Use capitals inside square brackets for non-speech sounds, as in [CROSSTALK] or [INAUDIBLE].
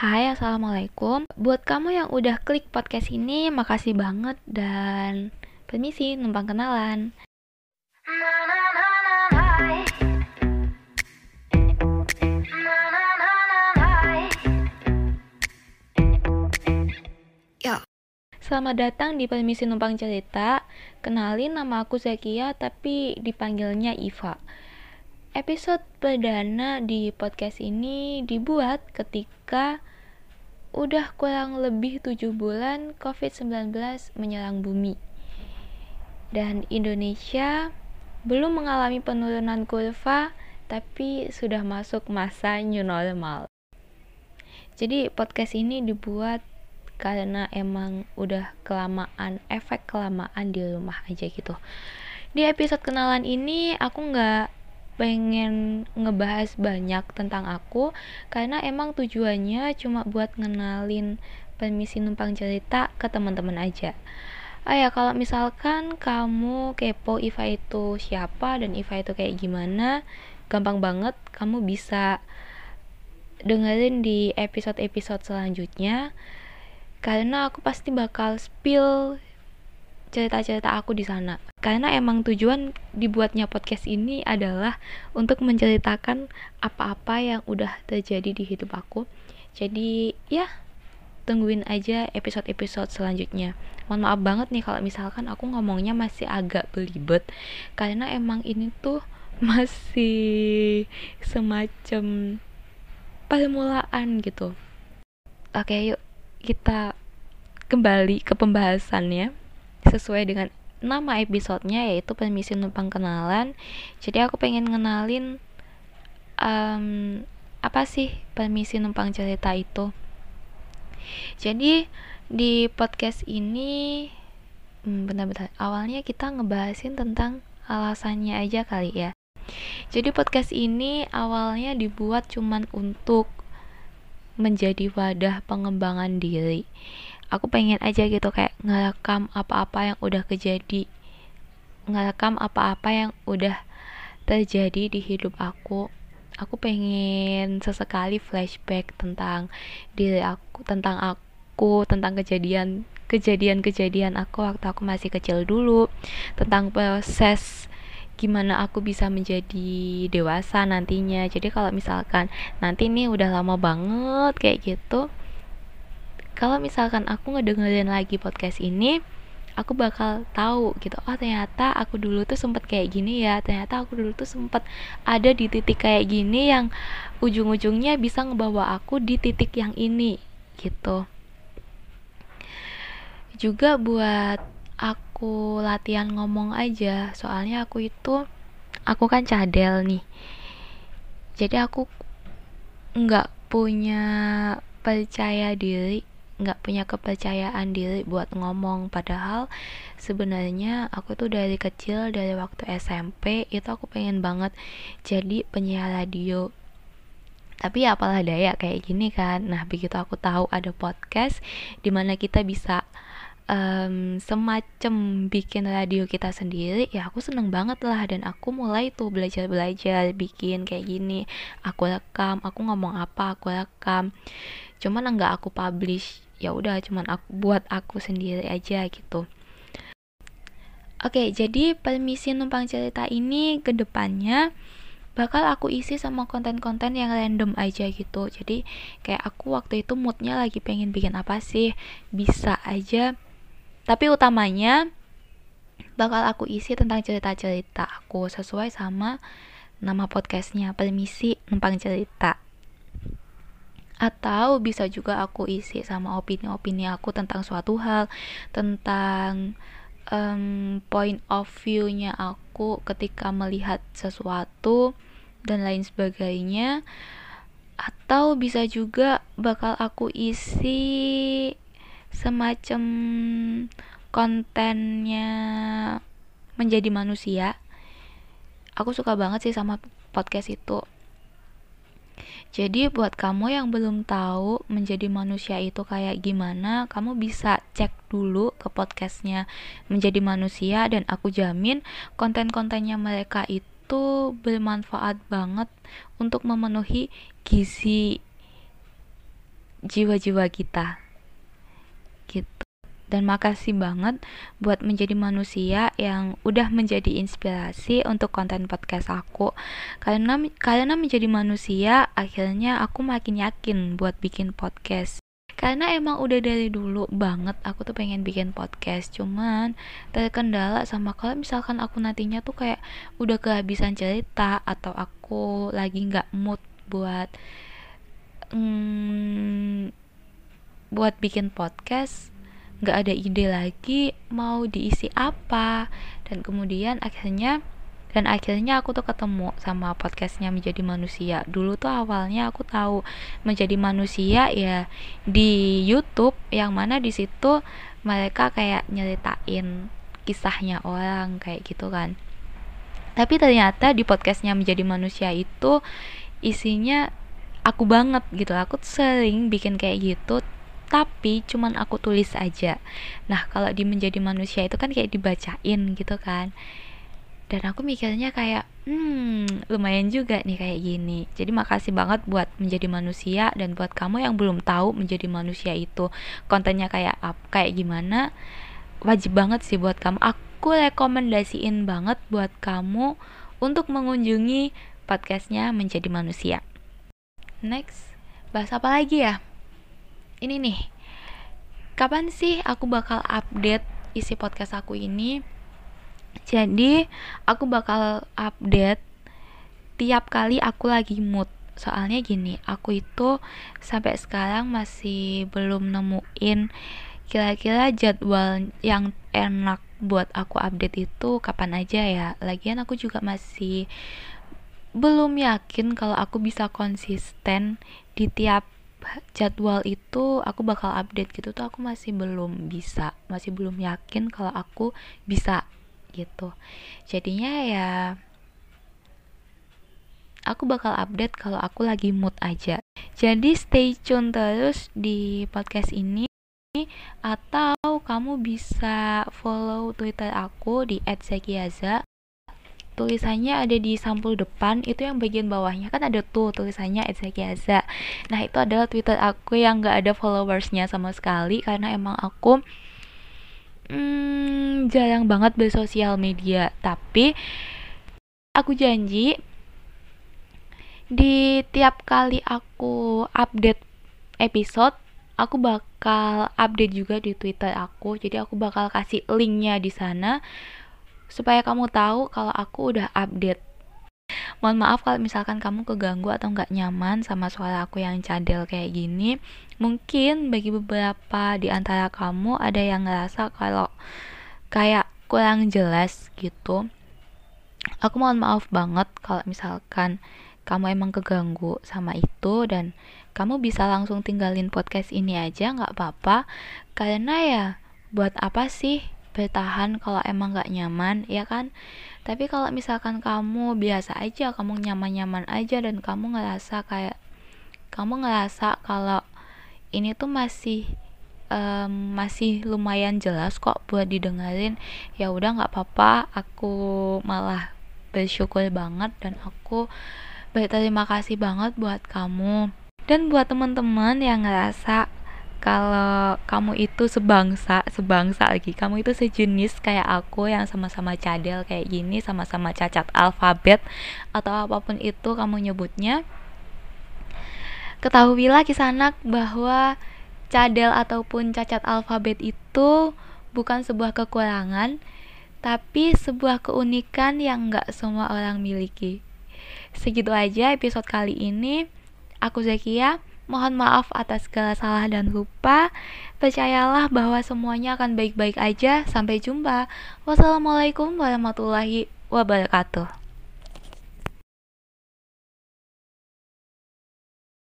Hai, Assalamualaikum. Buat kamu yang udah klik podcast ini, makasih banget dan permisi, numpang kenalan. Selamat datang di Permisi Numpang Cerita. Kenalin nama aku Zakia tapi dipanggilnya Iva. Episode perdana di podcast ini dibuat ketika udah kurang lebih 7 bulan COVID-19 menyerang bumi. Dan Indonesia belum mengalami penurunan kurva tapi sudah masuk masa new normal. Jadi podcast ini dibuat karena emang udah kelamaan efek kelamaan di rumah aja gitu di episode kenalan ini aku nggak pengen ngebahas banyak tentang aku karena emang tujuannya cuma buat ngenalin permisi numpang cerita ke teman-teman aja. Oh ya, kalau misalkan kamu kepo Iva itu siapa dan Iva itu kayak gimana, gampang banget kamu bisa dengerin di episode-episode selanjutnya karena aku pasti bakal spill cerita-cerita aku di sana. Karena emang tujuan dibuatnya podcast ini adalah untuk menceritakan apa-apa yang udah terjadi di hidup aku. Jadi ya tungguin aja episode-episode selanjutnya. Mohon maaf banget nih kalau misalkan aku ngomongnya masih agak belibet karena emang ini tuh [LAUGHS] masih semacam permulaan gitu. Oke, yuk kita kembali ke pembahasannya sesuai dengan nama episodenya yaitu permisi numpang kenalan. Jadi aku pengen ngenalin um, apa sih permisi numpang cerita itu? Jadi di podcast ini hmm, benar-benar awalnya kita ngebahasin tentang alasannya aja kali ya. Jadi podcast ini awalnya dibuat cuman untuk menjadi wadah pengembangan diri aku pengen aja gitu kayak ngerekam apa-apa yang udah kejadi ngerekam apa-apa yang udah terjadi di hidup aku. Aku pengen sesekali flashback tentang diri aku tentang aku tentang kejadian kejadian-kejadian aku waktu aku masih kecil dulu tentang proses gimana aku bisa menjadi dewasa nantinya. Jadi kalau misalkan nanti nih udah lama banget kayak gitu kalau misalkan aku ngedengerin lagi podcast ini aku bakal tahu gitu oh ternyata aku dulu tuh sempet kayak gini ya ternyata aku dulu tuh sempet ada di titik kayak gini yang ujung-ujungnya bisa ngebawa aku di titik yang ini gitu. Juga buat aku latihan ngomong aja soalnya aku itu aku kan cadel nih. Jadi aku nggak punya percaya diri nggak punya kepercayaan diri buat ngomong. Padahal sebenarnya aku tuh dari kecil dari waktu SMP itu aku pengen banget jadi penyiar radio. Tapi ya apalah daya kayak gini kan. Nah begitu aku tahu ada podcast di mana kita bisa um, semacam bikin radio kita sendiri ya aku seneng banget lah dan aku mulai tuh belajar belajar bikin kayak gini. Aku rekam aku ngomong apa aku rekam. Cuman enggak aku publish ya udah cuman aku buat aku sendiri aja gitu. Oke, jadi permisi numpang cerita ini ke depannya bakal aku isi sama konten-konten yang random aja gitu. Jadi kayak aku waktu itu moodnya lagi pengen bikin apa sih, bisa aja. Tapi utamanya bakal aku isi tentang cerita-cerita aku sesuai sama nama podcastnya Permisi Numpang Cerita atau bisa juga aku isi sama opini-opini aku tentang suatu hal tentang um, point of view-nya aku ketika melihat sesuatu dan lain sebagainya. Atau bisa juga bakal aku isi semacam kontennya menjadi manusia. Aku suka banget sih sama podcast itu jadi buat kamu yang belum tahu menjadi manusia itu kayak gimana, kamu bisa cek dulu ke podcastnya menjadi manusia dan aku jamin konten-kontennya mereka itu bermanfaat banget untuk memenuhi gizi jiwa-jiwa kita dan makasih banget buat menjadi manusia yang udah menjadi inspirasi untuk konten podcast aku. Karena karena menjadi manusia akhirnya aku makin yakin buat bikin podcast. Karena emang udah dari dulu banget aku tuh pengen bikin podcast. Cuman terkendala sama kalau misalkan aku nantinya tuh kayak udah kehabisan cerita atau aku lagi nggak mood buat hmm, buat bikin podcast nggak ada ide lagi mau diisi apa. Dan kemudian akhirnya dan akhirnya aku tuh ketemu sama podcastnya menjadi manusia. Dulu tuh awalnya aku tahu menjadi manusia ya di YouTube yang mana di situ mereka kayak nyeritain kisahnya orang kayak gitu kan. Tapi ternyata di podcastnya menjadi manusia itu isinya aku banget gitu. Aku sering bikin kayak gitu tapi cuman aku tulis aja. Nah kalau di menjadi manusia itu kan kayak dibacain gitu kan. Dan aku mikirnya kayak hmm lumayan juga nih kayak gini. Jadi makasih banget buat menjadi manusia dan buat kamu yang belum tahu menjadi manusia itu kontennya kayak apa kayak gimana wajib banget sih buat kamu. Aku rekomendasiin banget buat kamu untuk mengunjungi podcastnya menjadi manusia. Next bahas apa lagi ya ini nih. Kapan sih aku bakal update isi podcast aku ini? Jadi aku bakal update tiap kali aku lagi mood. Soalnya gini aku itu sampai sekarang masih belum nemuin kira-kira jadwal yang enak buat aku update itu kapan aja ya. Lagian aku juga masih belum yakin kalau aku bisa konsisten di tiap jadwal itu aku bakal update gitu tuh aku masih belum bisa masih belum yakin kalau aku bisa gitu. Jadinya ya aku bakal update kalau aku lagi mood aja. Jadi stay tune terus di podcast ini atau kamu bisa follow twitter aku di @sekiaza tulisannya ada di sampul depan itu yang bagian bawahnya. Kan ada tuh tulisannya Etsekiaza nah itu adalah twitter aku yang gak ada followersnya sama sekali karena emang aku hmm, jarang banget bersosial media. Tapi aku janji di tiap kali aku update episode aku bakal update juga di Twitter aku. Jadi aku bakal kasih linknya di sana supaya kamu tahu kalau aku udah update. Mohon maaf kalau misalkan kamu keganggu atau nggak nyaman sama suara aku yang cadel kayak gini. Mungkin bagi beberapa di antara kamu ada yang ngerasa kalau kayak kurang jelas gitu. Aku mohon maaf banget kalau misalkan kamu emang keganggu sama itu dan kamu bisa langsung tinggalin podcast ini aja nggak apa-apa. Karena ya buat apa sih bertahan kalau emang gak nyaman ya kan? Tapi kalau misalkan kamu biasa aja kamu nyaman-nyaman aja dan kamu ngerasa kayak kamu ngerasa kalau ini tuh masih um, masih lumayan jelas kok buat didengerin ya udah nggak apa-apa aku malah bersyukur banget dan aku berterima kasih banget buat kamu. Dan buat teman-teman yang ngerasa kalau kamu itu sebangsa sebangsa lagi kamu itu sejenis kayak aku yang sama-sama cadel kayak gini sama-sama cacat alfabet atau apa pun itu kamu nyebutnya ketahuilah kisanak bahwa cadel ataupun cacat alfabet itu bukan sebuah kekurangan tapi sebuah keunikan yang gak semua orang miliki. Segitu aja episode kali ini. Aku Zakia Mohon maaf atas segala salah dan lupa. Percayalah bahwa semuanya akan baik-baik aja. Sampai jumpa. Wassalamualaikum warahmatullahi wabarakatuh.